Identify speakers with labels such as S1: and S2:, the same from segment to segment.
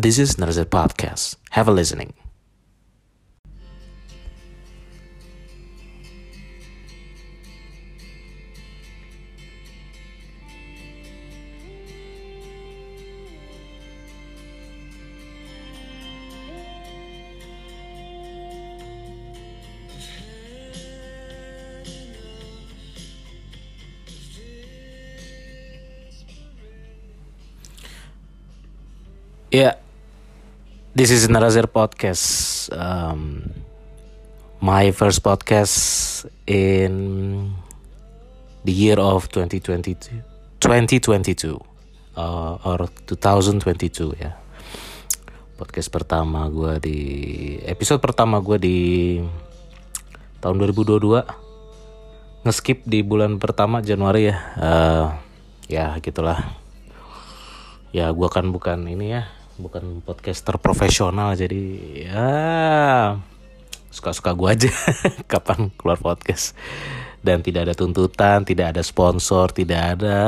S1: This is Narzet Podcast. Have a listening. Yeah, this is Narazir Podcast. Um, my first podcast in the year of 2022, 2022 uh, or 2022 ya. Podcast pertama gue di episode pertama gue di tahun 2022 ngeskip di bulan pertama Januari ya. Uh, ya gitulah. Ya gue kan bukan ini ya bukan podcaster profesional jadi ya suka-suka gue aja. Kapan keluar podcast? Dan tidak ada tuntutan tidak ada sponsor tidak ada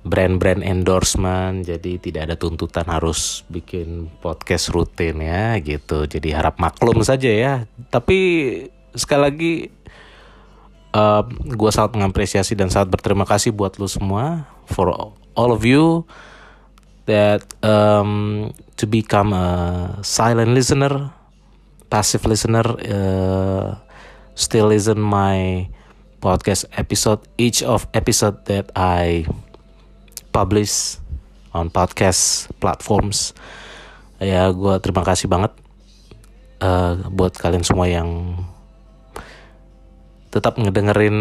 S1: brand-brand endorsement jadi tidak ada tuntutan harus bikin podcast rutin ya gitu. Jadi harap maklum saja ya. Tapi sekali lagi uh, gue sangat mengapresiasi dan sangat berterima kasih buat lu semua. For all of you that um, to become a silent listener, passive listener, uh, still listen my podcast episode. Each of episode that I publish on podcast platforms. Ya, gue terima kasih banget uh, buat kalian semua yang tetap ngedengerin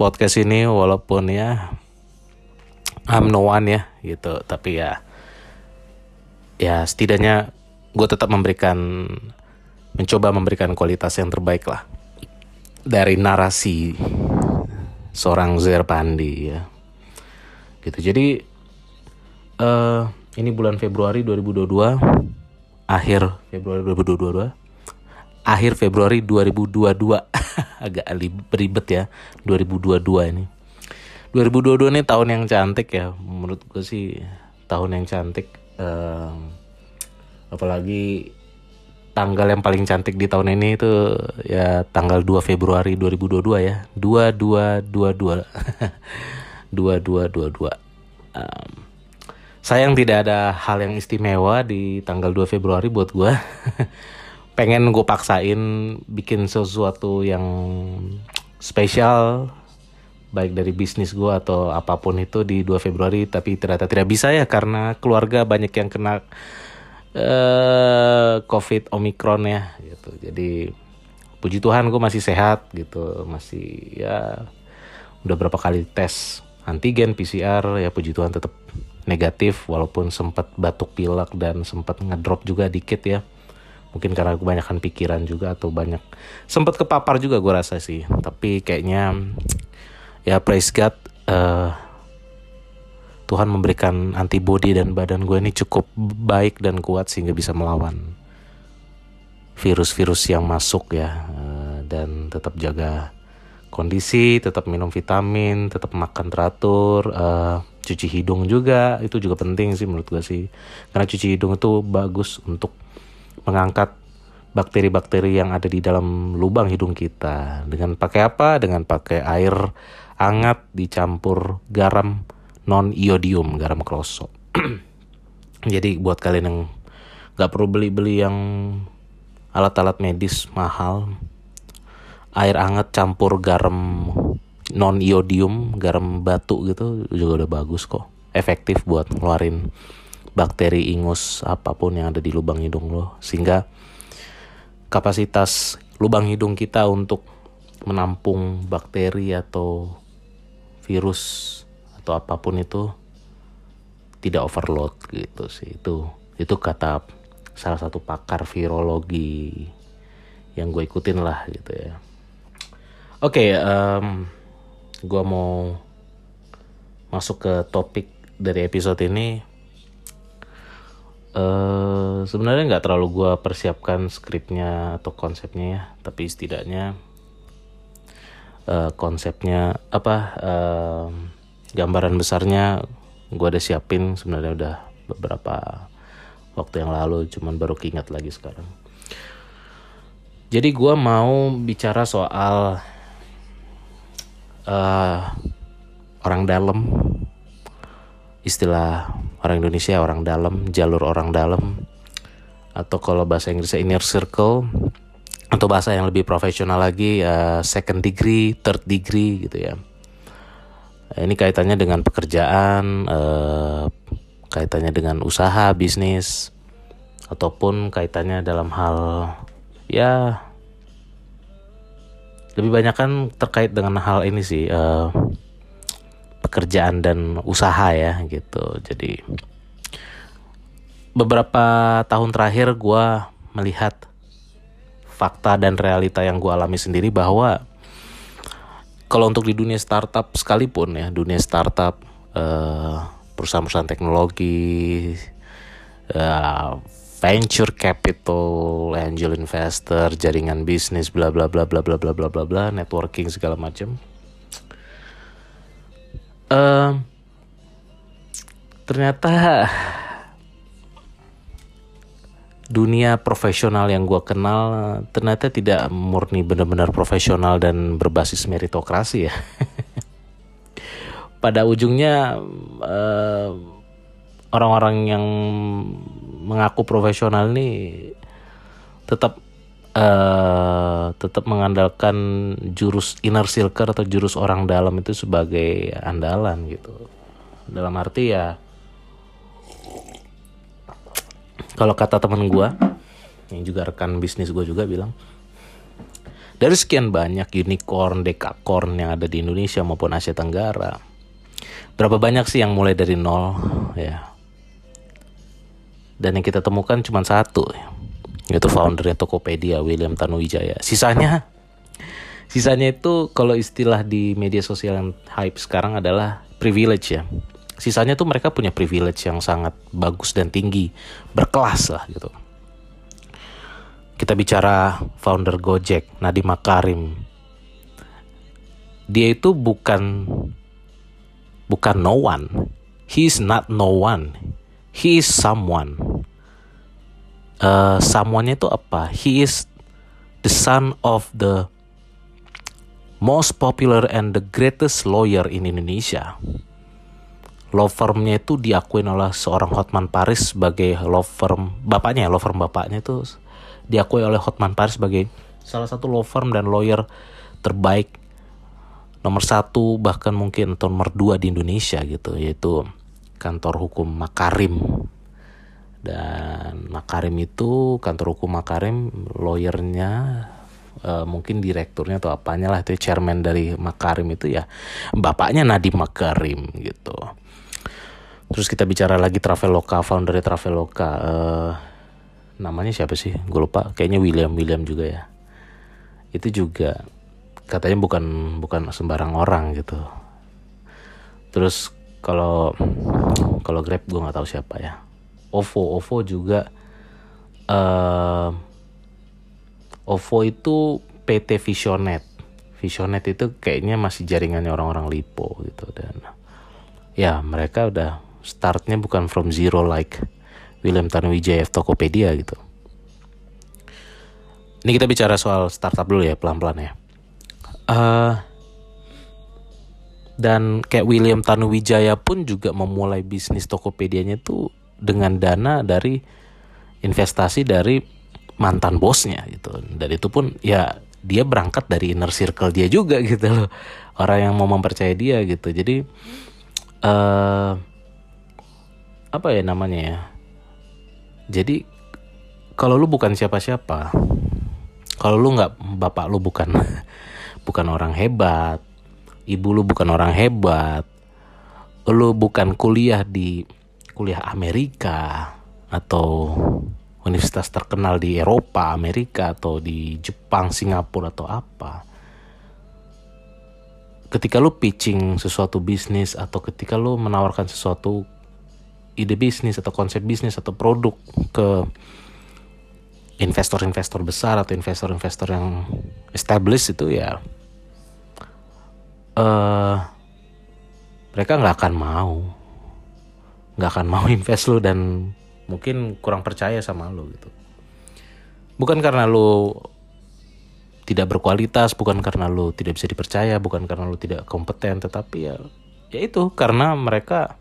S1: podcast ini walaupun ya I'm no one ya gitu. Tapi ya ya setidaknya gue tetap memberikan mencoba memberikan kualitas yang terbaik lah dari narasi seorang Zerpandi ya. Gitu. Jadi uh, ini bulan Februari 2022 akhir Februari 2022 akhir Februari 2022 agak ribet ya 2022 ini 2022 ini tahun yang cantik ya. Menurut gue sih tahun yang cantik um, apalagi tanggal yang paling cantik di tahun ini itu ya tanggal 2 Februari 2022 ya. 2222 2222 um, sayang tidak ada hal yang istimewa di tanggal 2 Februari buat gue pengen gue paksain bikin sesuatu yang spesial baik dari bisnis gue atau apa pun itu di 2 Februari tapi ternyata tidak bisa ya karena keluarga banyak yang kena uh, COVID Omikron ya gitu. Jadi puji Tuhan gue masih sehat gitu. Masih ya udah berapa kali tes antigen PCR ya puji Tuhan tetap negatif walaupun sempat batuk pilek dan sempat ngedrop juga dikit ya. Mungkin karena kebanyakan pikiran juga atau banyak sempat kepapar juga gue rasa sih. Tapi kayaknya ya praise God uh, Tuhan memberikan antibody dan badan gue ini cukup baik dan kuat sehingga bisa melawan virus-virus yang masuk ya uh, dan tetap jaga kondisi, tetap minum vitamin, tetap makan teratur, uh, cuci hidung juga. Itu juga penting sih menurut gue sih. Karena cuci hidung itu bagus untuk mengangkat bakteri-bakteri yang ada di dalam lubang hidung kita. Dengan pakai apa? Dengan pakai air hangat dicampur garam non iodium garam kroso. Jadi buat kalian yang nggak perlu beli-beli yang alat-alat medis mahal air hangat campur garam non iodium garam batu gitu juga udah bagus kok. Efektif buat ngeluarin bakteri ingus apa pun yang ada di lubang hidung lo. Sehingga kapasitas lubang hidung kita untuk menampung bakteri atau virus atau apa pun itu tidak overload gitu sih. Itu itu kata salah satu pakar virologi yang gue ikutin lah gitu ya. Oke okay, um, gue mau masuk ke topik dari episode ini. Uh, sebenarnya nggak terlalu gue persiapkan skripnya atau konsepnya ya tapi setidaknya uh, konsepnya apa uh, gambaran besarnya gue udah siapin sebenarnya udah beberapa waktu yang lalu cuman baru keinget lagi sekarang. Jadi gue mau bicara soal uh, orang dalam. Istilah orang Indonesia orang dalam jalur orang dalam. Atau kalau bahasa Inggrisnya inner circle atau bahasa yang lebih profesional lagi uh, second degree third degree gitu ya. Ini kaitannya dengan pekerjaan uh, kaitannya dengan usaha bisnis ataupun kaitannya dalam hal ya lebih banyak kan terkait dengan hal ini sih uh, pekerjaan dan usaha ya gitu. Jadi beberapa tahun terakhir gue melihat fakta dan realita yang gue alami sendiri bahwa kalau untuk di dunia startup sekalipun ya dunia startup uh, perusahaan-perusahaan teknologi, uh, venture capital, angel investor, jaringan bisnis, bla bla bla bla bla bla bla bla bla, networking segala macam. Uh, ternyata dunia profesional yang gue kenal ternyata tidak murni benar-benar profesional dan berbasis meritokrasi ya. pada ujungnya eh, orang-orang yang mengaku profesional ini tetap uh, tetap mengandalkan jurus inner circle atau jurus orang dalam itu sebagai andalan gitu. Dalam arti ya kalau kata teman gue yang juga rekan bisnis gue juga bilang dari sekian banyak unicorn, dekakorn yang ada di Indonesia maupun Asia Tenggara, berapa banyak sih yang mulai dari nol ya? Dan yang kita temukan cuma satu yaitu foundernya Tokopedia William Tanuwijaya. Sisanya sisanya itu kalau istilah di media sosial yang hype sekarang adalah privilege ya sisanya tuh mereka punya privilege yang sangat bagus dan tinggi berkelas lah gitu kita bicara founder Gojek Nadiem Makarim dia itu bukan bukan no one. He is not no one. He is someone. Uh, someone itu apa? He is the son of the most popular and the greatest lawyer in Indonesia. Law firmnya itu diakui oleh seorang Hotman Paris sebagai law firm bapaknya, law firm bapaknya itu diakui oleh Hotman Paris sebagai salah satu law firm dan lawyer terbaik nomor satu bahkan mungkin nomor dua di Indonesia gitu yaitu kantor hukum Makarim. Dan Makarim itu kantor hukum Makarim lawyernya uh, mungkin direkturnya atau apanya lah itu chairman dari Makarim itu ya bapaknya Nadi Makarim gitu terus kita bicara lagi Traveloka founder Traveloka uh, namanya siapa sih? Gue lupa. Kayaknya William William juga ya. Itu juga katanya bukan bukan sembarang orang gitu. Terus kalau kalau Grab gue nggak tahu siapa ya. OVO OVO juga uh, OVO itu PT Visionet. Visionet itu kayaknya masih jaringannya orang-orang Lipo gitu dan ya mereka udah startnya bukan from zero like William Tanuwijaya Tokopedia gitu. Ini kita bicara soal startup dulu ya pelan-pelan ya. Uh, dan kayak William Tanuwijaya pun juga memulai bisnis Tokopedia-nya itu dengan dana dari investasi dari mantan bosnya gitu. Dan itu pun ya dia berangkat dari inner circle dia juga gitu loh. Orang yang mau mempercayai dia gitu. Jadi uh, apa ya namanya ya jadi kalau lu bukan siapa-siapa kalau lu nggak bapak lu bukan bukan orang hebat, ibu lu bukan orang hebat, lu bukan kuliah di kuliah Amerika atau universitas terkenal di Eropa, Amerika atau di Jepang, Singapura atau apa. Ketika lu pitching sesuatu bisnis atau ketika lu menawarkan sesuatu ide bisnis atau konsep bisnis atau produk ke investor-investor besar atau investor-investor yang established itu ya uh, mereka nggak akan mau. Nggak akan mau invest lu dan mungkin kurang percaya sama lu gitu. Bukan karena lu tidak berkualitas bukan karena lu tidak bisa dipercaya bukan karena lu tidak kompeten tetapi ya ya itu karena mereka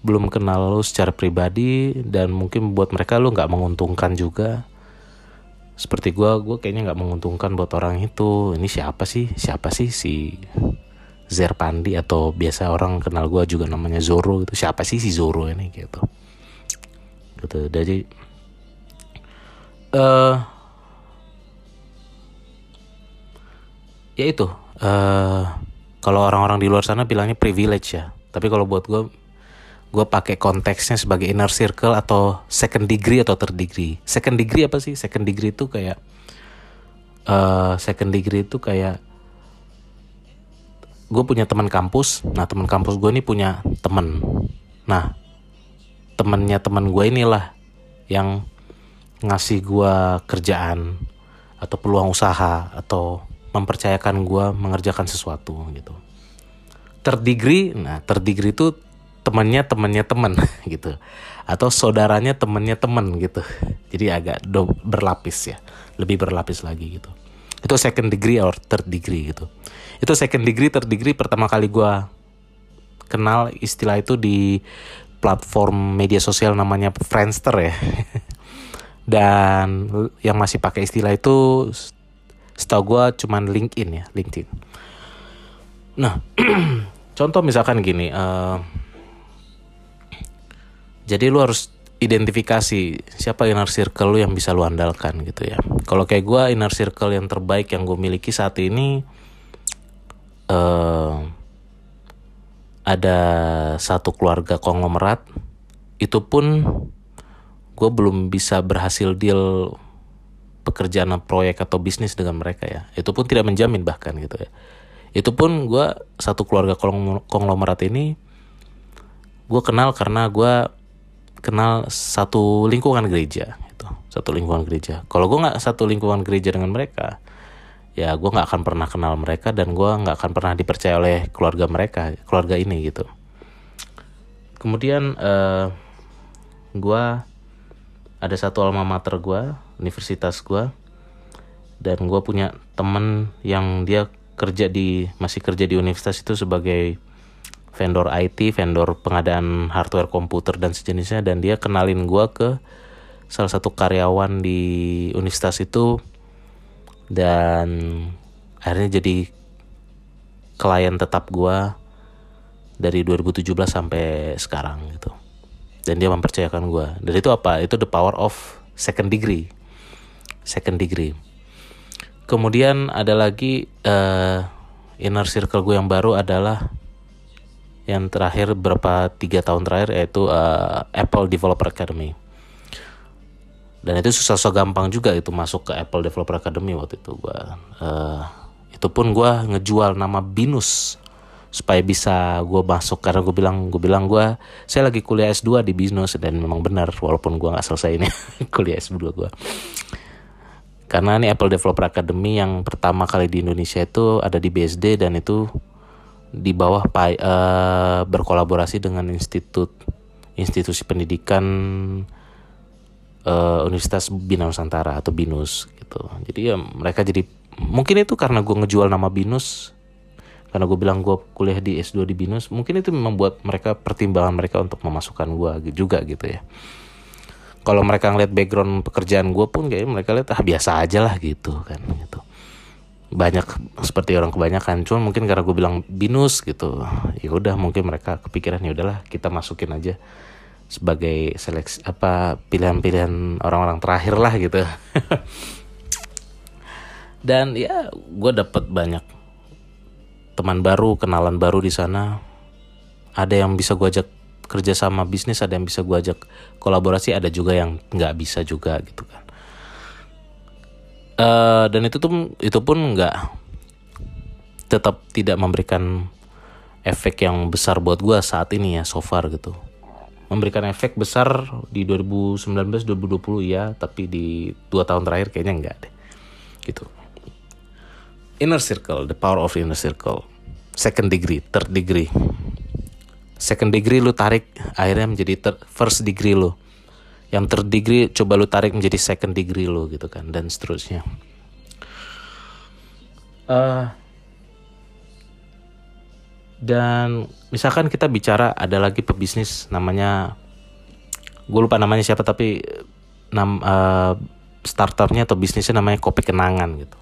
S1: belum kenal lu secara pribadi dan mungkin buat mereka lu nggak menguntungkan juga. Seperti gue gue kayaknya nggak menguntungkan buat orang itu. Ini siapa sih? Siapa sih si Zerpandi atau biasa orang kenal gue juga namanya Zoro gitu. Siapa sih si Zoro ini gitu. Gitu. Jadi uh, ya itu uh, kalau orang-orang di luar sana bilangnya privilege ya. Tapi kalau buat gue gue pakai konteksnya sebagai inner circle atau second degree atau third degree. Second degree apa sih? Second degree itu kayak uh, second degree itu kayak gue punya teman kampus. Nah teman kampus gue ini punya temen nah temennya teman gue inilah yang ngasih gue kerjaan atau peluang usaha atau mempercayakan gue mengerjakan sesuatu gitu. Terdigri nah terdigri itu temannya temannya teman gitu. Atau saudaranya temannya teman gitu. Jadi agak do, berlapis ya. Lebih berlapis lagi gitu. Itu second degree or third degree gitu. Itu second degree third degree pertama kali gue kenal istilah itu di platform media sosial namanya Friendster ya. Dan yang masih pakai istilah itu setahu gue cuman LinkedIn ya LinkedIn. Nah contoh misalkan gini uh, jadi lu harus identifikasi siapa inner circle lu yang bisa lu andalkan gitu ya. Kalau kayak gue inner circle yang terbaik yang gue miliki saat ini uh, ada satu keluarga konglomerat. Itu pun gue belum bisa berhasil deal pekerjaan proyek atau bisnis dengan mereka ya. Itu pun tidak menjamin bahkan gitu ya. Itu pun gue satu keluarga konglomerat ini gue kenal karena gue kenal satu lingkungan gereja gitu. Satu lingkungan gereja. Kalau gue nggak satu lingkungan gereja dengan mereka ya gue nggak akan pernah kenal mereka dan gue nggak akan pernah dipercaya oleh keluarga mereka keluarga ini gitu. Kemudian uh, eh, gue ada satu alma mater gue universitas gue dan gue punya temen yang dia kerja di masih kerja di universitas itu sebagai vendor IT vendor pengadaan hardware komputer dan sejenisnya dan dia kenalin gue ke salah satu karyawan di universitas itu. Dan akhirnya jadi klien tetap gue dari 2017 sampai sekarang gitu. Dan dia mempercayakan gue dan itu apa? Itu the power of second degree. Second degree. Kemudian ada lagi uh, inner circle gue yang baru adalah yang terakhir berapa tiga tahun terakhir yaitu uh, Apple Developer Academy. Dan itu susah so gampang juga itu masuk ke Apple Developer Academy waktu itu gue uh, itu pun gue ngejual nama Binus supaya bisa gue masuk. Karena gue bilang gue bilang gue saya lagi kuliah S2 di bisnis dan memang benar walaupun gue nggak selesai ini kuliah S2 gue karena ini Apple Developer Academy yang pertama kali di Indonesia itu ada di BSD dan itu di bawah uh, berkolaborasi dengan institut institusi pendidikan uh, Universitas Bina Nusantara atau BINUS gitu. Jadi ya mereka jadi mungkin itu karena gue ngejual nama BINUS karena gue bilang gue kuliah di S2 di BINUS mungkin itu membuat mereka pertimbangan mereka untuk memasukkan gue juga gitu ya. Kalau mereka ngeliat background pekerjaan gue pun kayak mereka lihat ah biasa aja lah gitu kan gitu banyak seperti orang kebanyakan cuma mungkin karena gue bilang binus gitu ya udah mungkin mereka kepikiran ya udahlah kita masukin aja sebagai seleksi apa pilihan-pilihan orang-orang terakhir lah gitu dan ya gue dapat banyak teman baru, kenalan baru di sana. Ada yang bisa gue ajak kerja sama bisnis, ada yang bisa gue ajak kolaborasi, ada juga yang nggak bisa juga gitu kan. Uh, dan itu tuh itu pun nggak tetap tidak memberikan efek yang besar buat gue saat ini ya so far gitu. Memberikan efek besar di 2019 2020 ya tapi di dua tahun terakhir kayaknya enggak deh gitu. Inner circle the power of inner circle. Second degree third degree. Second degree lu tarik akhirnya menjadi first degree lu yang third degree coba lu tarik menjadi second degree lu gitu kan dan seterusnya. Uh, dan misalkan kita bicara ada lagi pebisnis namanya gue lupa namanya siapa tapi nam uh, startupnya atau bisnisnya namanya kopi kenangan gitu.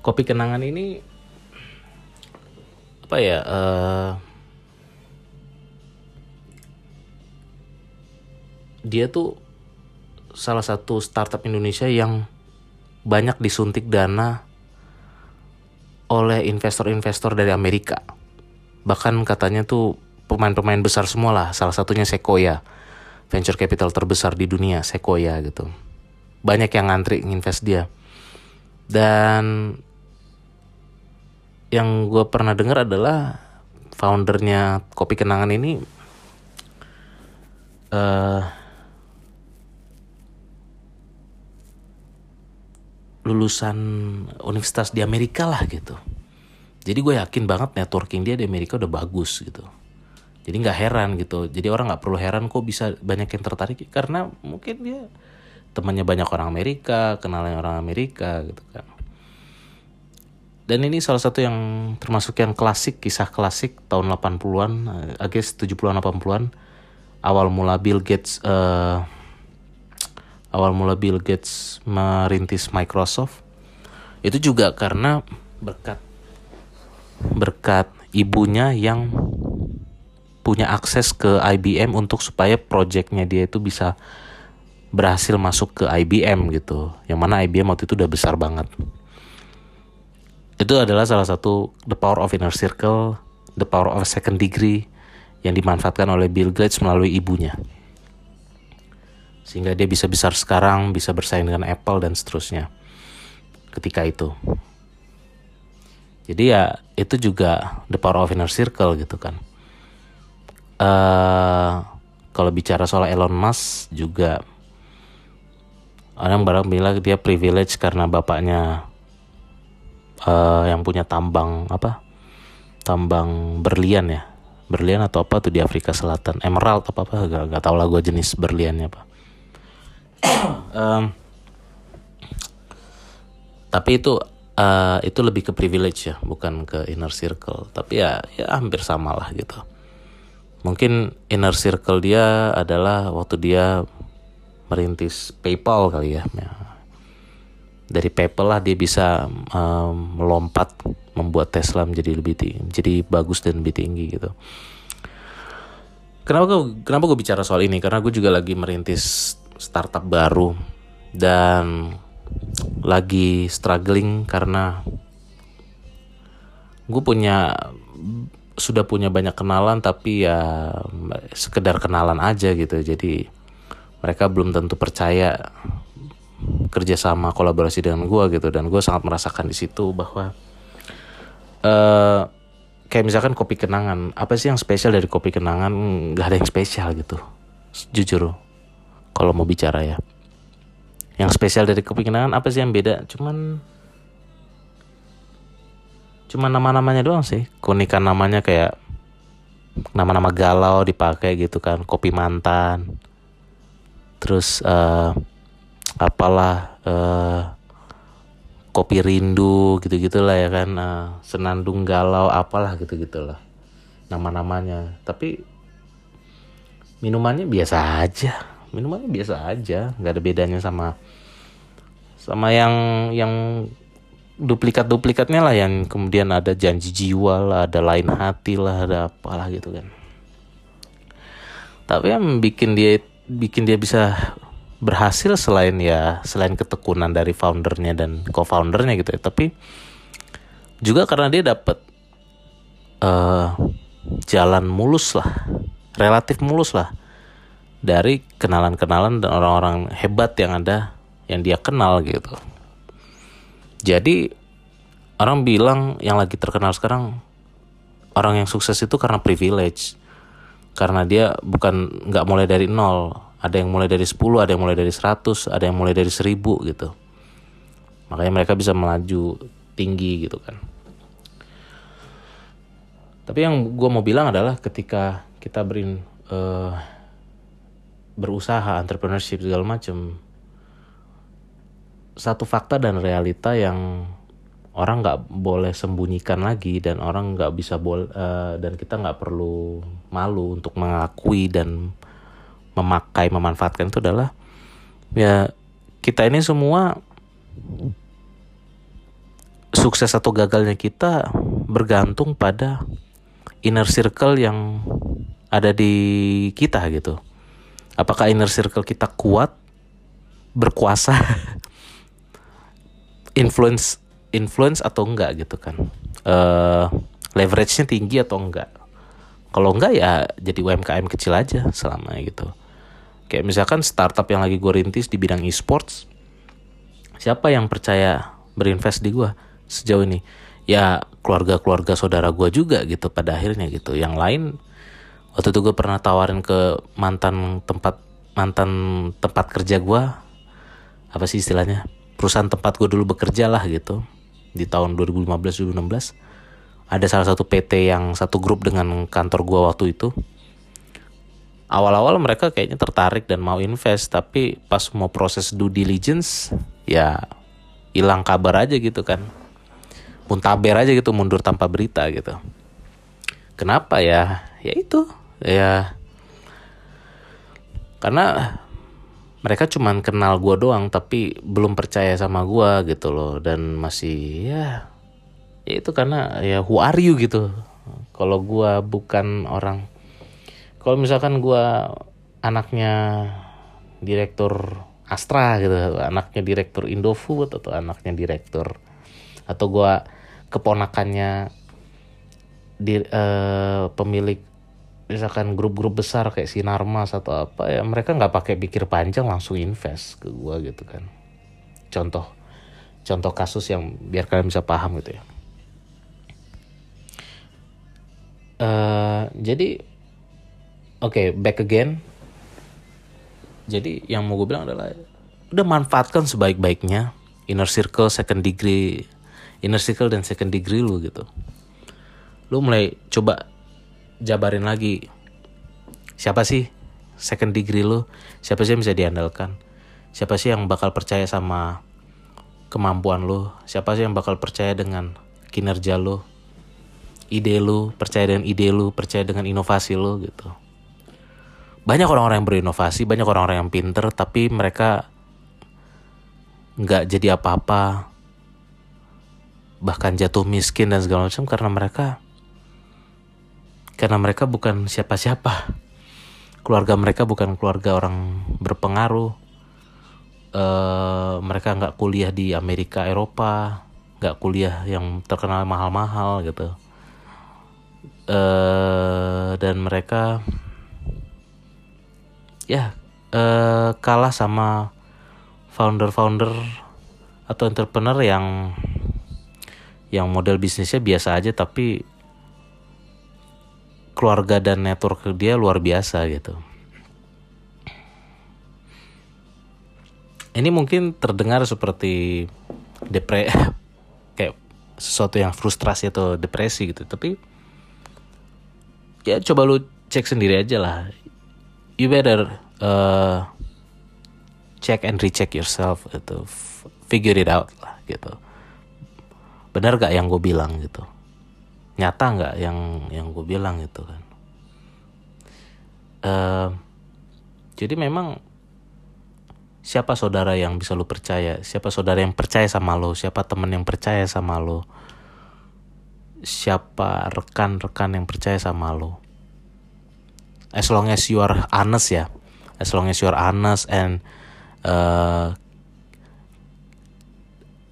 S1: Kopi kenangan ini apa ya uh, dia tuh salah satu startup Indonesia yang banyak disuntik dana oleh investor-investor dari Amerika. Bahkan katanya tuh pemain-pemain besar semua lah, salah satunya Sequoia, venture capital terbesar di dunia, Sequoia gitu. Banyak yang ngantri nginvest dia. Dan yang gue pernah dengar adalah foundernya Kopi Kenangan ini uh, lulusan universitas di Amerika lah gitu. Jadi gue yakin banget networking dia di Amerika udah bagus gitu. Jadi nggak heran gitu. Jadi orang nggak perlu heran kok bisa banyak yang tertarik karena mungkin dia temannya banyak orang Amerika, kenalnya orang Amerika gitu kan. Dan ini salah satu yang termasuk yang klasik, kisah klasik tahun 80-an, I guess 70-an 80-an. Awal mula Bill Gates uh, awal mula Bill Gates merintis Microsoft itu juga karena berkat berkat ibunya yang punya akses ke IBM untuk supaya projectnya dia itu bisa berhasil masuk ke IBM gitu yang mana IBM waktu itu udah besar banget. Itu adalah salah satu the power of inner circle the power of second degree yang dimanfaatkan oleh Bill Gates melalui ibunya sehingga dia bisa besar sekarang, bisa bersaing dengan Apple dan seterusnya. Ketika itu. Jadi ya itu juga the power of inner circle gitu kan. Uh, kalau bicara soal Elon Musk juga orang barang bilang dia privilege karena bapaknya uh, yang punya tambang apa tambang berlian ya berlian atau apa tuh di Afrika Selatan emerald apa apa gak, gak tau lah gue jenis berliannya apa um, tapi itu uh, itu lebih ke privilege ya bukan ke inner circle. Tapi ya ya hampir sama lah gitu. Mungkin inner circle dia adalah waktu dia merintis PayPal kali ya, ya. dari PayPal lah dia bisa um, melompat membuat Tesla menjadi lebih tinggi, jadi bagus dan lebih tinggi gitu. Kenapa gue kenapa gue bicara soal ini? Karena gue juga lagi merintis startup baru dan lagi struggling karena gue punya sudah punya banyak kenalan tapi ya sekedar kenalan aja gitu. Jadi mereka belum tentu percaya kerjasama kolaborasi dengan gue gitu. Dan gue sangat merasakan di situ bahwa uh, kayak misalkan kopi kenangan. Apa sih yang spesial dari kopi kenangan? Nggak ada yang spesial gitu jujur kalau mau bicara ya. Yang spesial dari kopi kenangan apa sih yang beda? Cuman cuman nama-namanya doang sih. Keunikan namanya kayak nama-nama galau dipakai gitu kan. Kopi mantan. Terus uh, apalah uh, kopi rindu gitu gitulah ya kan. Uh, senandung galau apalah gitu gitulah nama-namanya. Tapi minumannya biasa aja minumannya biasa aja nggak ada bedanya sama sama yang yang duplikat duplikatnya lah yang kemudian ada janji jiwa lah ada lain hati lah ada apalah gitu kan. Tapi yang bikin dia bikin dia bisa berhasil selain ya selain ketekunan dari foundernya dan co-foundernya gitu ya tapi juga karena dia dapat uh, jalan mulus lah relatif mulus lah dari kenalan-kenalan dan orang-orang hebat yang ada yang dia kenal gitu. Jadi orang bilang yang lagi terkenal sekarang orang yang sukses itu karena privilege. Karena dia bukan nggak mulai dari nol, ada yang mulai dari 10, ada yang mulai dari 100, ada yang mulai dari 1000 gitu. Makanya mereka bisa melaju tinggi gitu kan. tapi yang gue mau bilang adalah ketika kita berin uh, berusaha entrepreneurship segala macam satu fakta dan realita yang orang nggak boleh sembunyikan lagi dan orang nggak bisa bol uh, dan kita nggak perlu malu untuk mengakui dan memakai memanfaatkan itu adalah ya kita ini semua sukses atau gagalnya kita bergantung pada inner circle yang ada di kita gitu. Apakah inner circle kita kuat, berkuasa, influence influence atau enggak gitu kan? Uh, leverage-nya tinggi atau enggak? Kalau enggak ya jadi UMKM kecil aja selama gitu. Kayak misalkan startup yang lagi gue rintis di bidang e-sports, siapa yang percaya berinvest di gue sejauh ini? Ya keluarga-keluarga saudara gue juga gitu pada akhirnya gitu. Yang lain waktu itu gue pernah tawarin ke mantan tempat mantan tempat kerja gue apa sih istilahnya? Perusahaan tempat gue dulu bekerja lah gitu. Di tahun 2015 2016 ada salah satu PT yang satu grup dengan kantor gue waktu itu. Awal-awal mereka kayaknya tertarik dan mau invest tapi pas mau proses due diligence ya hilang kabar aja gitu kan. Muntaber aja gitu mundur tanpa berita gitu. Kenapa ya? Ya itu ya karena mereka cuman kenal gue doang tapi belum percaya sama gue gitu loh. Dan masih ya ya itu karena ya who are you gitu. Kalau gue bukan orang kalau misalkan gue anaknya direktur Astra gitu anaknya direktur Indofood atau anaknya direktur atau gue keponakannya di uh, pemilik misalkan grup-grup besar kayak Sinarmas atau apa ya mereka nggak pakai pikir panjang langsung invest ke gue gitu kan. Contoh contoh kasus yang biar kalian bisa paham gitu ya. Uh, jadi oke okay, back again. Jadi yang mau gue bilang adalah udah manfaatkan sebaik-baiknya inner circle second degree inner circle dan second degree lu gitu. Lu mulai coba jabarin lagi. Siapa sih second degree lu? Siapa sih yang bisa diandalkan? Siapa sih yang bakal percaya sama kemampuan lu? Siapa sih yang bakal percaya dengan kinerja lu? Ide lu percaya dengan ide lu percaya dengan inovasi lu gitu. Banyak orang-orang yang berinovasi, banyak orang-orang yang pinter, tapi mereka nggak jadi apa-apa, bahkan jatuh miskin dan segala macam karena mereka karena mereka bukan siapa-siapa, keluarga mereka bukan keluarga orang berpengaruh, uh, mereka nggak kuliah di Amerika, Eropa, nggak kuliah yang terkenal mahal-mahal gitu, uh, dan mereka ya uh, kalah sama founder-founder atau entrepreneur yang yang model bisnisnya biasa aja tapi keluarga dan network dia luar biasa gitu. Ini mungkin terdengar seperti depre kayak sesuatu yang frustrasi atau depresi gitu, tapi ya coba lu cek sendiri aja lah. You better uh, check and recheck yourself gitu. Figure it out lah gitu. Benar gak yang gue bilang gitu nyata nggak yang yang gue bilang gitu kan. Uh, jadi memang siapa saudara yang bisa lu percaya? Siapa saudara yang percaya sama lo siapa teman yang percaya sama lo siapa rekan-rekan yang percaya sama lo as long as you are honest ya. As long as you are honest and uh,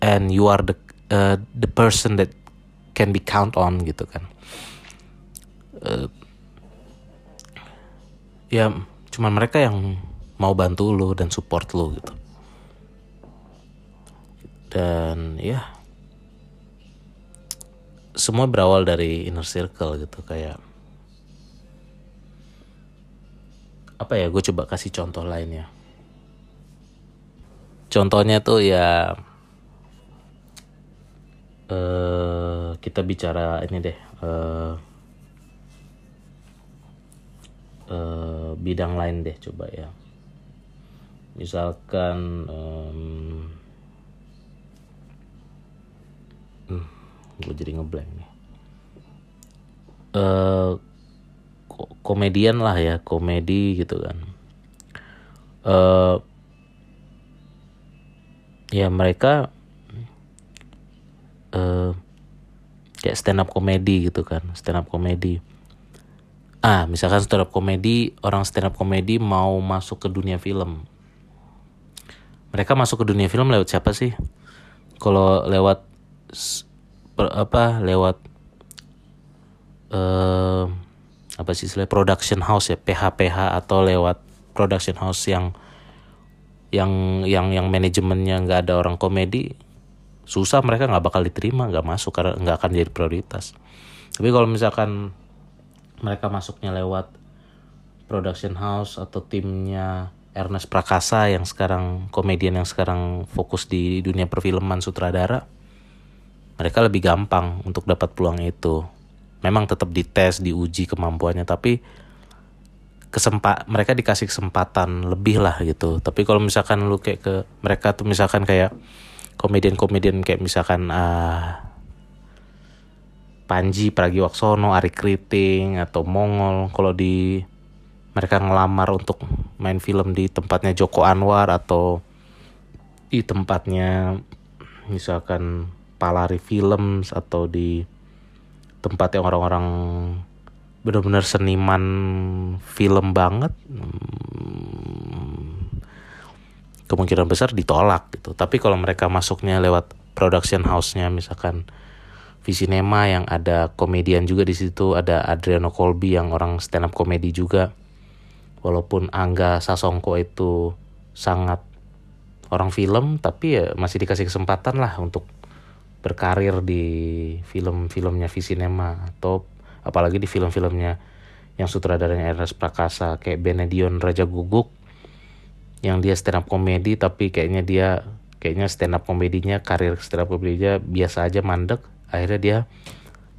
S1: and you are the uh, the person that can be count on gitu kan. Uh, ya cuman mereka yang mau bantu lo dan support lo gitu. Dan ya semua berawal dari inner circle gitu kayak apa ya gue coba kasih contoh lainnya. Contohnya tuh ya uh, kita bicara ini deh uh, uh, bidang lain deh coba ya. Misalkan um, hmm, gue jadi ngeblank nih. Uh, komedian lah ya komedi gitu kan. Uh, ya mereka uh, kayak stand up komedi gitu kan stand up komedi. Ah misalkan stand up komedi orang stand up komedi mau masuk ke dunia film. Mereka masuk ke dunia film lewat siapa sih? Kalau lewat per, apa lewat uh, apa sih istilah production house ya PH PH atau lewat production house yang yang yang yang manajemennya nggak ada orang komedi susah mereka nggak bakal diterima nggak masuk karena nggak akan jadi prioritas. Tapi kalau misalkan mereka masuknya lewat production house atau timnya Ernest Prakasa yang sekarang komedian yang sekarang fokus di dunia perfilman sutradara mereka lebih gampang untuk dapat peluang itu. Memang tetap dites diuji kemampuannya tapi kesempat mereka dikasih kesempatan lebih lah gitu. Tapi kalau misalkan lu kayak ke mereka tuh misalkan kayak komedian-komedian kayak misalkan uh, Panji Pragiwaksono, Ari Kriting atau Mongol. Kalau di mereka ngelamar untuk main film di tempatnya Joko Anwar atau di tempatnya misalkan Palari Films atau di tempat yang orang-orang benar-benar seniman film banget. Hmm, kemungkinan besar ditolak gitu. Tapi kalau mereka masuknya lewat production house-nya misalkan Visinema yang ada komedian juga di situ ada Adriano Colby yang orang stand up komedi juga. Walaupun Angga Sasongko itu sangat orang film tapi ya masih dikasih kesempatan lah untuk berkarir di film-filmnya Visinema atau apalagi di film-filmnya yang sutradaranya Ernest Prakasa kayak Benedion Raja Guguk yang dia stand up komedi tapi kayaknya dia kayaknya stand up komedinya karir stand up komedinya biasa aja mandek. Akhirnya dia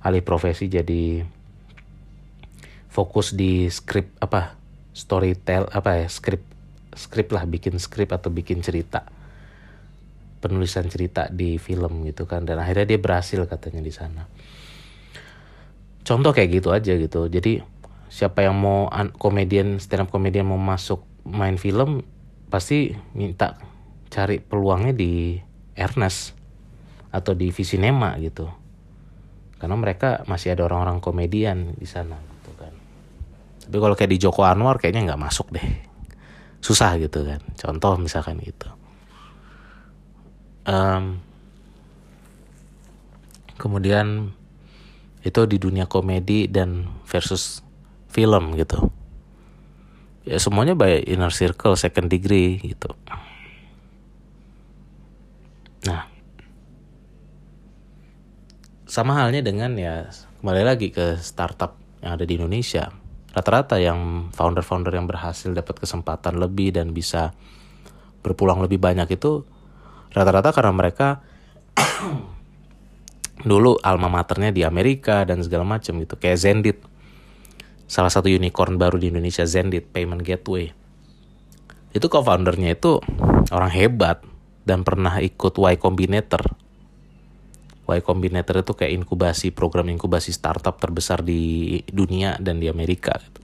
S1: alih profesi jadi fokus di skrip apa storytell apa ya skrip skrip lah bikin skrip atau bikin cerita. Penulisan cerita di film gitu kan dan akhirnya dia berhasil katanya di sana. Contoh kayak gitu aja gitu. Jadi siapa yang mau komedian stand up komedian mau masuk main film pasti minta cari peluangnya di Ernest atau di Visinema gitu. Karena mereka masih ada orang-orang komedian di sana gitu kan. Tapi kalau kayak di Joko Anwar kayaknya nggak masuk deh. Susah gitu kan. Contoh misalkan gitu. Um, kemudian itu di dunia komedi dan versus film gitu ya semuanya by inner circle second degree gitu. Nah. Sama halnya dengan ya kembali lagi ke startup yang ada di Indonesia. Rata-rata yang founder-founder yang berhasil dapat kesempatan lebih dan bisa berpulang lebih banyak itu rata-rata karena mereka dulu alma maternya di Amerika dan segala macam gitu kayak Zendit salah satu unicorn baru di Indonesia Zendit Payment Gateway. Itu co-foundernya itu orang hebat dan pernah ikut Y Combinator. Y Combinator itu kayak inkubasi program inkubasi startup terbesar di dunia dan di Amerika gitu.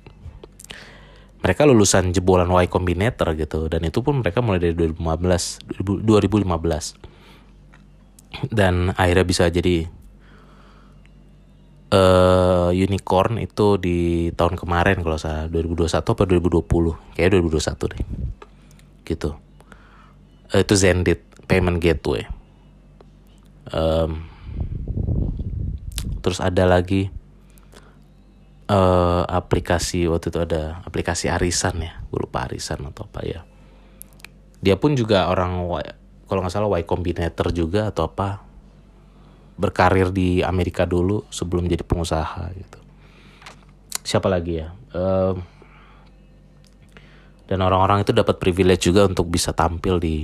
S1: mereka lulusan jebolan Y Combinator gitu dan itu pun mereka mulai dari 2015 2015 dan akhirnya bisa jadi uh, unicorn itu di tahun kemarin kalau saya 2021 atau 2020 kayak 2021 deh. Gitu. Uh, itu Zendit payment gateway. Um, terus ada lagi uh, aplikasi waktu itu ada aplikasi arisan ya gue lupa arisan atau apa ya. Dia pun juga orang kalau nggak salah Y Combinator juga atau apa berkarir di Amerika dulu sebelum jadi pengusaha gitu. Siapa lagi ya? Um, dan orang-orang itu dapat privilege juga untuk bisa tampil di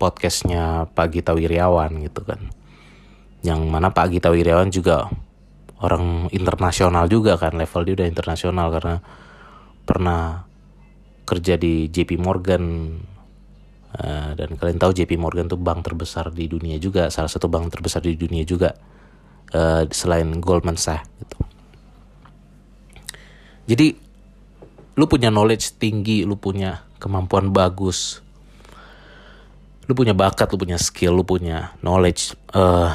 S1: podcastnya Pak Gita Wiryawan gitu kan. Yang mana Pak Gita Wiryawan juga orang internasional juga kan level dia udah internasional karena pernah kerja di JP Morgan uh, dan kalian tahu JP Morgan tuh bank terbesar di dunia juga salah satu bank terbesar di dunia juga uh, selain Goldman Sachs gitu. Jadi lu punya knowledge tinggi lu punya kemampuan bagus lu punya bakat lu punya skill lu punya knowledge uh,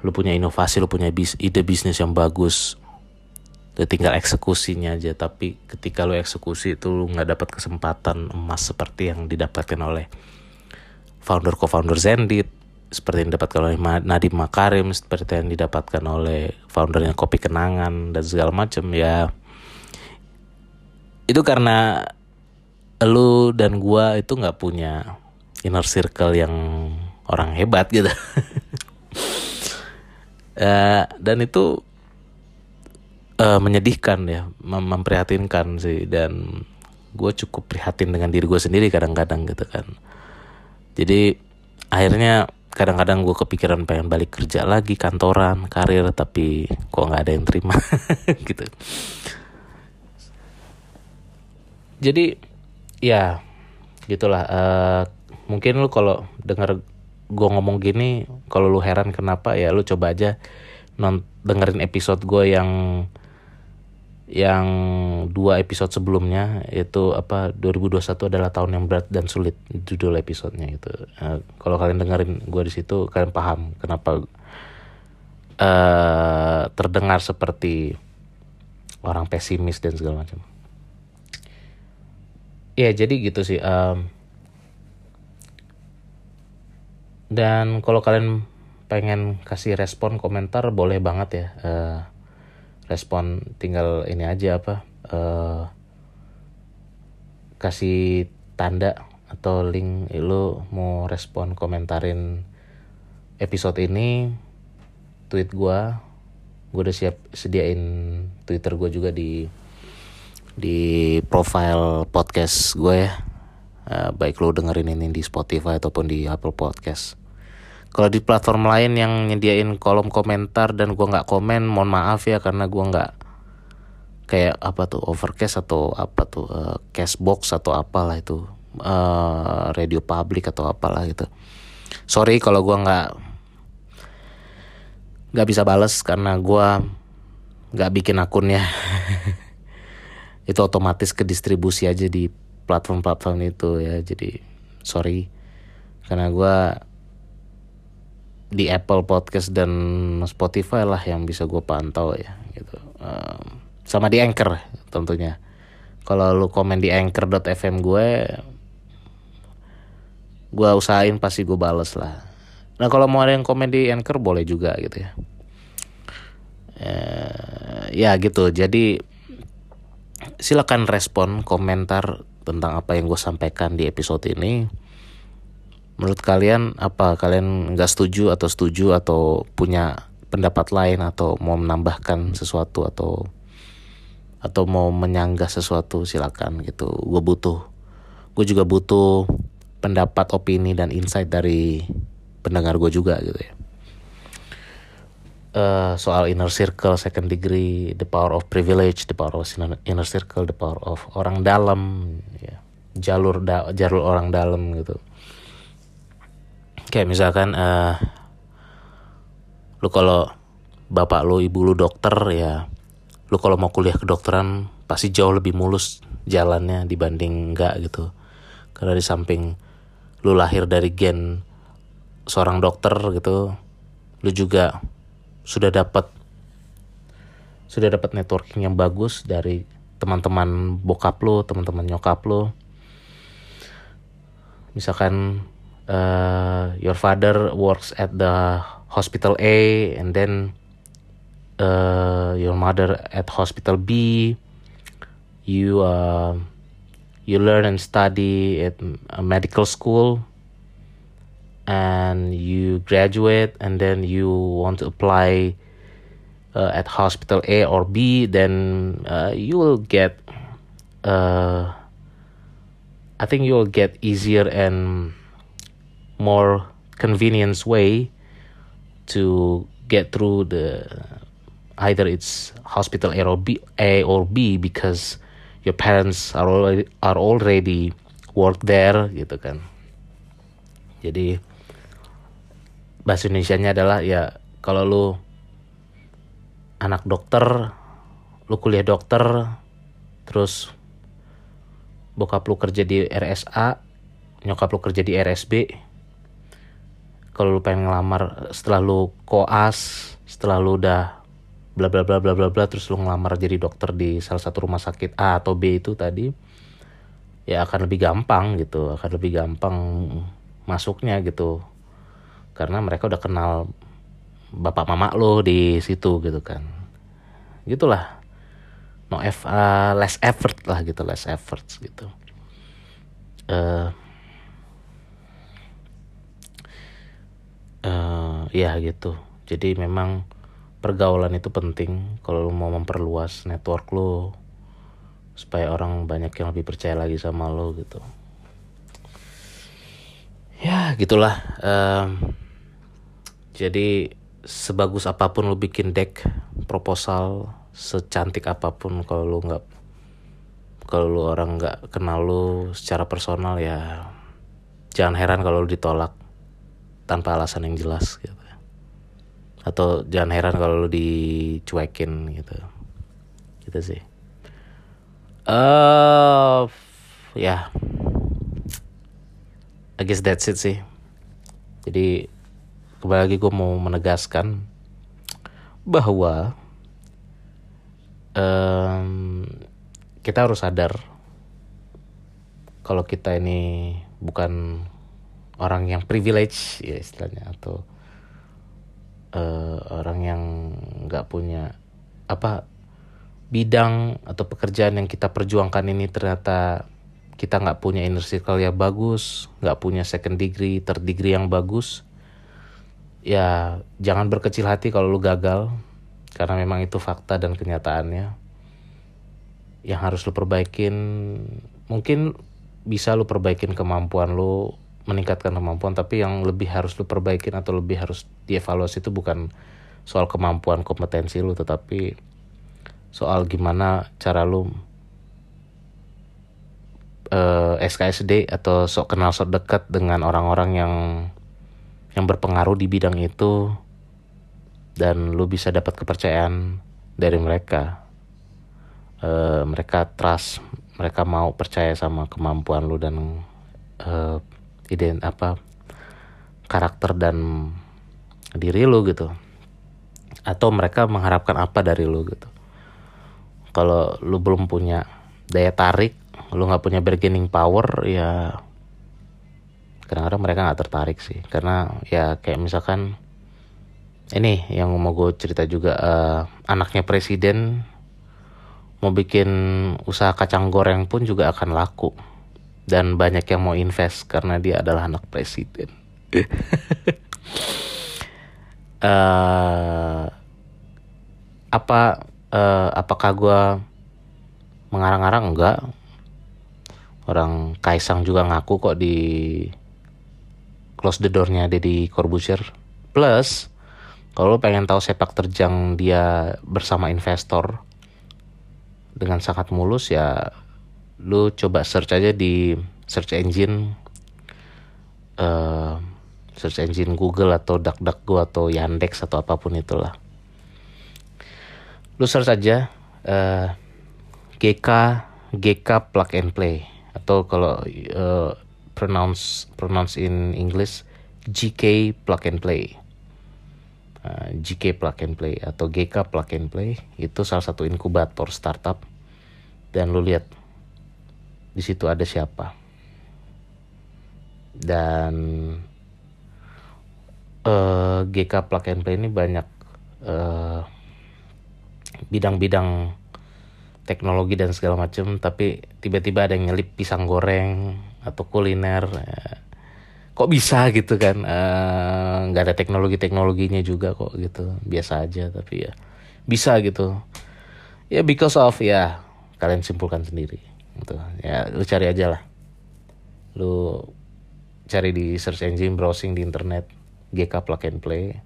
S1: lu punya inovasi lu punya bis ide bisnis yang bagus Udah tinggal eksekusinya aja tapi ketika lu eksekusi itu lu nggak dapat kesempatan emas seperti yang didapatkan oleh founder co-founder Zendit seperti yang didapatkan oleh Nadiem Makarim seperti yang didapatkan oleh foundernya Kopi Kenangan dan segala macam ya. Itu karena lu dan gua itu nggak punya inner circle yang orang hebat gitu. Uh, dan itu uh, menyedihkan ya mem memprihatinkan sih. Dan gue cukup prihatin dengan diri gue sendiri kadang-kadang gitu kan. Jadi akhirnya kadang-kadang gue kepikiran pengen balik kerja lagi kantoran karir tapi kok nggak ada yang terima gitu. Jadi ya gitulah uh, mungkin lu kalau denger gue ngomong gini kalau lu heran kenapa ya lu coba aja non dengerin episode gue yang yang dua episode sebelumnya itu apa 2021 adalah tahun yang berat dan sulit judul episodenya itu uh, kalau kalian dengerin gue di situ kalian paham kenapa uh, terdengar seperti orang pesimis dan segala macam. Ya jadi gitu sih um, dan kalau kalian pengen kasih respon komentar boleh banget ya uh, respon tinggal ini aja apa uh, kasih tanda atau link eh, lu mau respon komentarin episode ini tweet gua. Gue udah siap sediain twitter gue juga di di profile podcast gue ya. Uh, baik lo dengerin ini di Spotify ataupun di Apple Podcast kalau di platform lain yang nyediain kolom komentar dan gua nggak komen mohon maaf ya karena gua nggak kayak apa tuh overcast atau apa tuh uh, cashbox atau apalah itu uh, radio public atau apalah gitu. Sorry kalau gua nggak nggak bisa bales karena gua nggak bikin akunnya. Itu otomatis ke distribusi aja di platform-platform itu ya jadi sorry. Karena gue di Apple Podcast dan Spotify lah yang bisa gue pantau ya gitu. Um, sama di Anchor tentunya. Kalau lu komen di anchor.fm gue gue usahain pasti gue bales lah. Nah kalau mau ada yang komen di Anchor boleh juga gitu ya. Uh, ya gitu. Jadi silakan respon komentar tentang apa yang gue sampaikan di episode ini menurut kalian apa? Kalian nggak setuju atau setuju atau punya pendapat lain atau mau menambahkan sesuatu atau atau mau menyanggah sesuatu? Silakan gitu. Gue butuh gue juga butuh pendapat opini dan insight dari pendengar gue juga gitu ya. Uh, soal inner circle second degree the power of privilege the power of inner circle the power of orang dalam ya. Jalur da jalur orang dalam gitu kayak misalkan uh, lu kalau bapak lu ibu lu dokter ya lu kalau mau kuliah kedokteran pasti jauh lebih mulus jalannya dibanding enggak gitu. Karena di samping lu lahir dari gen seorang dokter gitu lu juga sudah dapat sudah dapat networking yang bagus dari teman-teman bokap lu teman-teman nyokap lu. Misalkan uh, your father works at the hospital A and then uh, your mother at hospital B. You uh, you learn and study at a medical school and you graduate and then you want to apply uh, at hospital A or B then uh, you will get uh, I think you will get easier and more convenience way to get through the either it's hospital A or B, A or B because your parents are already are already work there gitu kan. Jadi bahasa Indonesia-nya adalah ya kalau lu anak dokter lu kuliah dokter terus bokap lu kerja di RSA nyokap lu kerja di RSB kalau lu pengen ngelamar setelah lu koas setelah lu udah bla bla bla bla bla bla terus lu ngelamar jadi dokter di salah satu rumah sakit A atau B itu tadi ya akan lebih gampang gitu akan lebih gampang masuknya gitu. Karena mereka udah kenal bapak mama lo di situ gitu kan. Gitulah. No F, uh, less effort lah gitu less efforts gitu. Uh, uh, ya gitu. Jadi memang pergaulan itu penting kalau lo mau memperluas network lo supaya orang banyak yang lebih percaya lagi sama lo gitu. Ya gitulah um, jadi sebagus apa pun lo bikin deck proposal secantik apa pun kalau lo nggak kalau lo orang nggak kenal lo secara personal ya jangan heran kalau lo ditolak tanpa alasan yang jelas gitu atau jangan heran kalau lu dicuekin gitu. Gitu sih. Uh, ya. Yeah. I guess that's it sih. Jadi kembali lagi gue mau menegaskan bahwa um, kita harus sadar kalau kita ini bukan orang yang privilege ya istilahnya atau uh, orang yang nggak punya apa bidang atau pekerjaan yang kita perjuangkan ini ternyata kita nggak punya inner circle yang bagus, nggak punya second degree, third degree yang bagus, ya jangan berkecil hati kalau lu gagal, karena memang itu fakta dan kenyataannya. Yang harus lu perbaikin, mungkin bisa lu perbaikin kemampuan lu meningkatkan kemampuan tapi yang lebih harus lu perbaikin atau lebih harus dievaluasi itu bukan soal kemampuan kompetensi lu tetapi soal gimana cara lu uh, eh, SKSD atau sok kenal sok dekat dengan orang-orang yang yang berpengaruh di bidang itu dan lu bisa dapat kepercayaan dari mereka. Uh, mereka trust mereka mau percaya sama kemampuan lu dan uh, ide apa karakter dan diri lu gitu. Atau mereka mengharapkan apa dari lu gitu. Kalau lu belum punya daya tarik lu nggak punya bargaining power ya kadang-kadang mereka nggak tertarik sih. Karena ya kayak misalkan ini yang mau gue cerita juga uh, anaknya presiden mau bikin usaha kacang goreng pun juga akan laku dan banyak yang mau invest karena dia adalah anak presiden. uh, apa uh, apakah gue mengarang-arang enggak? Orang Kaisang juga ngaku kok di close the doornya Deddy Corbuzier. Plus, kalau lo pengen tahu sepak terjang dia bersama investor dengan sangat mulus ya lu coba search aja di search engine uh, search engine Google atau DuckDuckGo atau Yandex atau apa pun itulah. Lu search aja uh, GK GK plug and play. Atau kalau uh, pronounce pronounce in English GK plug and play. GK plug and play atau GK plug and play itu salah satu inkubator startup. Dan lu lihat di situ ada siapa. Dan uh, eh, GK Plug and Play ini banyak eh, bidang-bidang teknologi dan segala macam tapi tiba-tiba ada yang nyelip pisang goreng atau kuliner uh, kok bisa gitu kan? Nggak uh, ada teknologi teknologinya juga kok gitu biasa aja tapi ya bisa gitu. Ya because of ya kalian simpulkan sendiri gitu. Ya lu cari aja lah. Lu cari di search engine browsing di internet GK plug and play.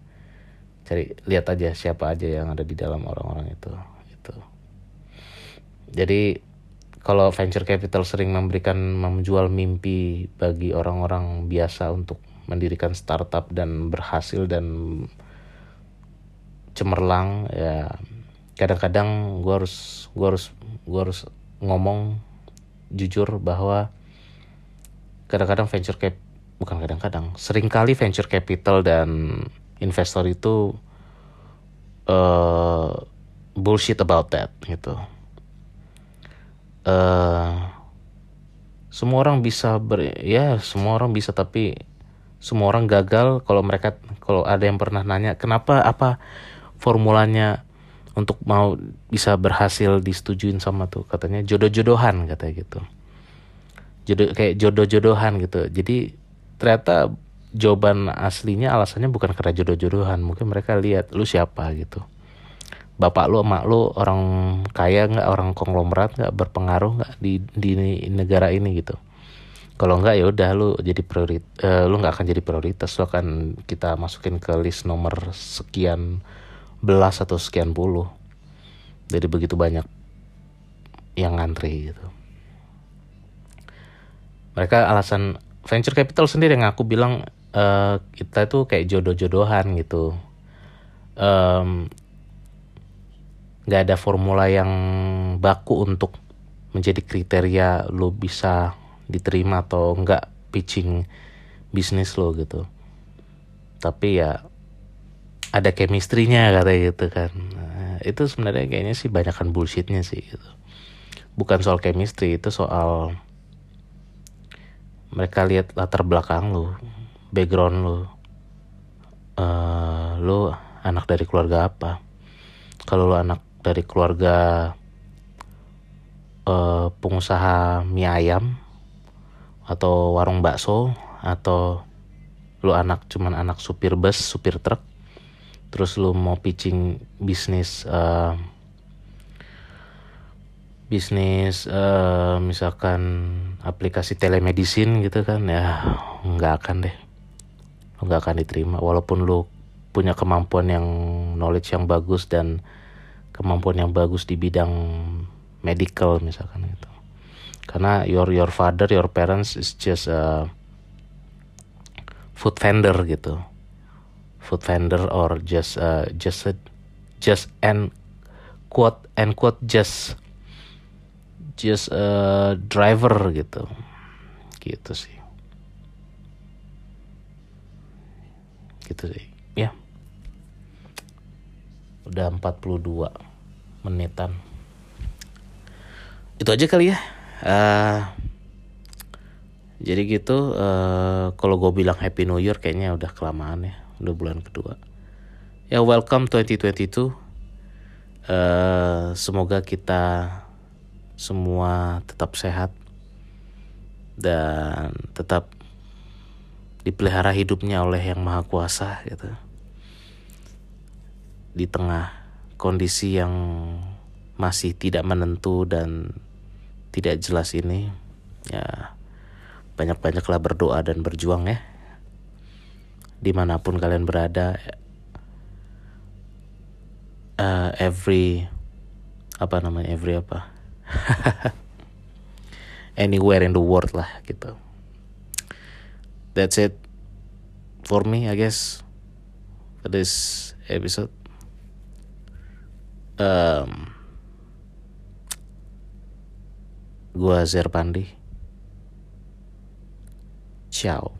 S1: Cari lihat aja siapa aja yang ada di dalam orang-orang itu itu jadi kalau venture capital sering memberikan menjual mimpi bagi orang-orang biasa untuk mendirikan startup dan berhasil dan cemerlang ya kadang-kadang gue harus gue harus gue harus ngomong jujur bahwa kadang-kadang venture cap bukan kadang-kadang sering kali venture capital dan investor itu uh, bullshit about that gitu. Uh, semua orang bisa ber ya semua orang bisa tapi semua orang gagal kalau mereka kalau ada yang pernah nanya kenapa? Apa formulanya untuk mau bisa berhasil disetujuin sama tuh katanya. Jodoh-jodohan katanya gitu. Jodoh kayak jodoh-jodohan gitu. Jadi ternyata jawaban aslinya alasannya bukan karena jodoh-jodohan. Mungkin mereka lihat lu siapa? gitu. Bapak lu emak lu orang kaya nggak? Orang konglomerat nggak? Berpengaruh nggak di di negara ini? gitu. Kalau nggak ya udah lu jadi priorit uh, lu nggak akan jadi prioritas. Lu akan kita masukin ke list nomor sekian belas atau sekian puluh. Jadi begitu banyak yang ngantri gitu. Mereka alasan venture capital sendiri yang aku bilang uh, kita itu kayak jodoh-jodohan gitu. Um, nggak ada formula yang baku untuk menjadi kriteria lo bisa diterima atau enggak pitching bisnis lo gitu. Tapi ya ada chemistry-nya kata gitu kan. Nah, itu sebenarnya kayaknya sih banyakkan bullshitnya sih gitu. Bukan soal chemistry itu soal mereka lihat latar belakang lo background lo uh, lo anak dari keluarga apa? Kalau lo anak dari keluarga uh, pengusaha mie ayam atau warung bakso atau lu anak cuman anak supir bus supir truk terus lu mau pitching bisnis uh, bisnis uh, misalkan aplikasi telemedicine gitu kan ya nggak akan deh. Nggak akan diterima. Walaupun lu punya kemampuan yang knowledge yang bagus dan kemampuan yang bagus di bidang medical misalkan itu karena your your father your parents is just a food vendor gitu food vendor or just uh, just a, just and quote and quote just just a driver gitu. Gitu sih. Gitu sih. Ya. Udah 42 menitan. Itu aja kali ya. Uh, jadi gitu uh, kalau gue bilang happy new year kayaknya udah kelamaan ya udah bulan kedua. Ya welcome 2022 uh, eh, semoga kita semua tetap sehat dan tetap dipelihara hidupnya oleh yang maha kuasa gitu. Di tengah kondisi yang masih tidak menentu dan tidak jelas ini ya banyak-banyaklah berdoa dan berjuang ya di mana pun kalian berada uh, every apa namanya every apa? Anywhere in the world lah gitu. That's it for me I guess for this episode. Um, gua Zerpandi. Ciao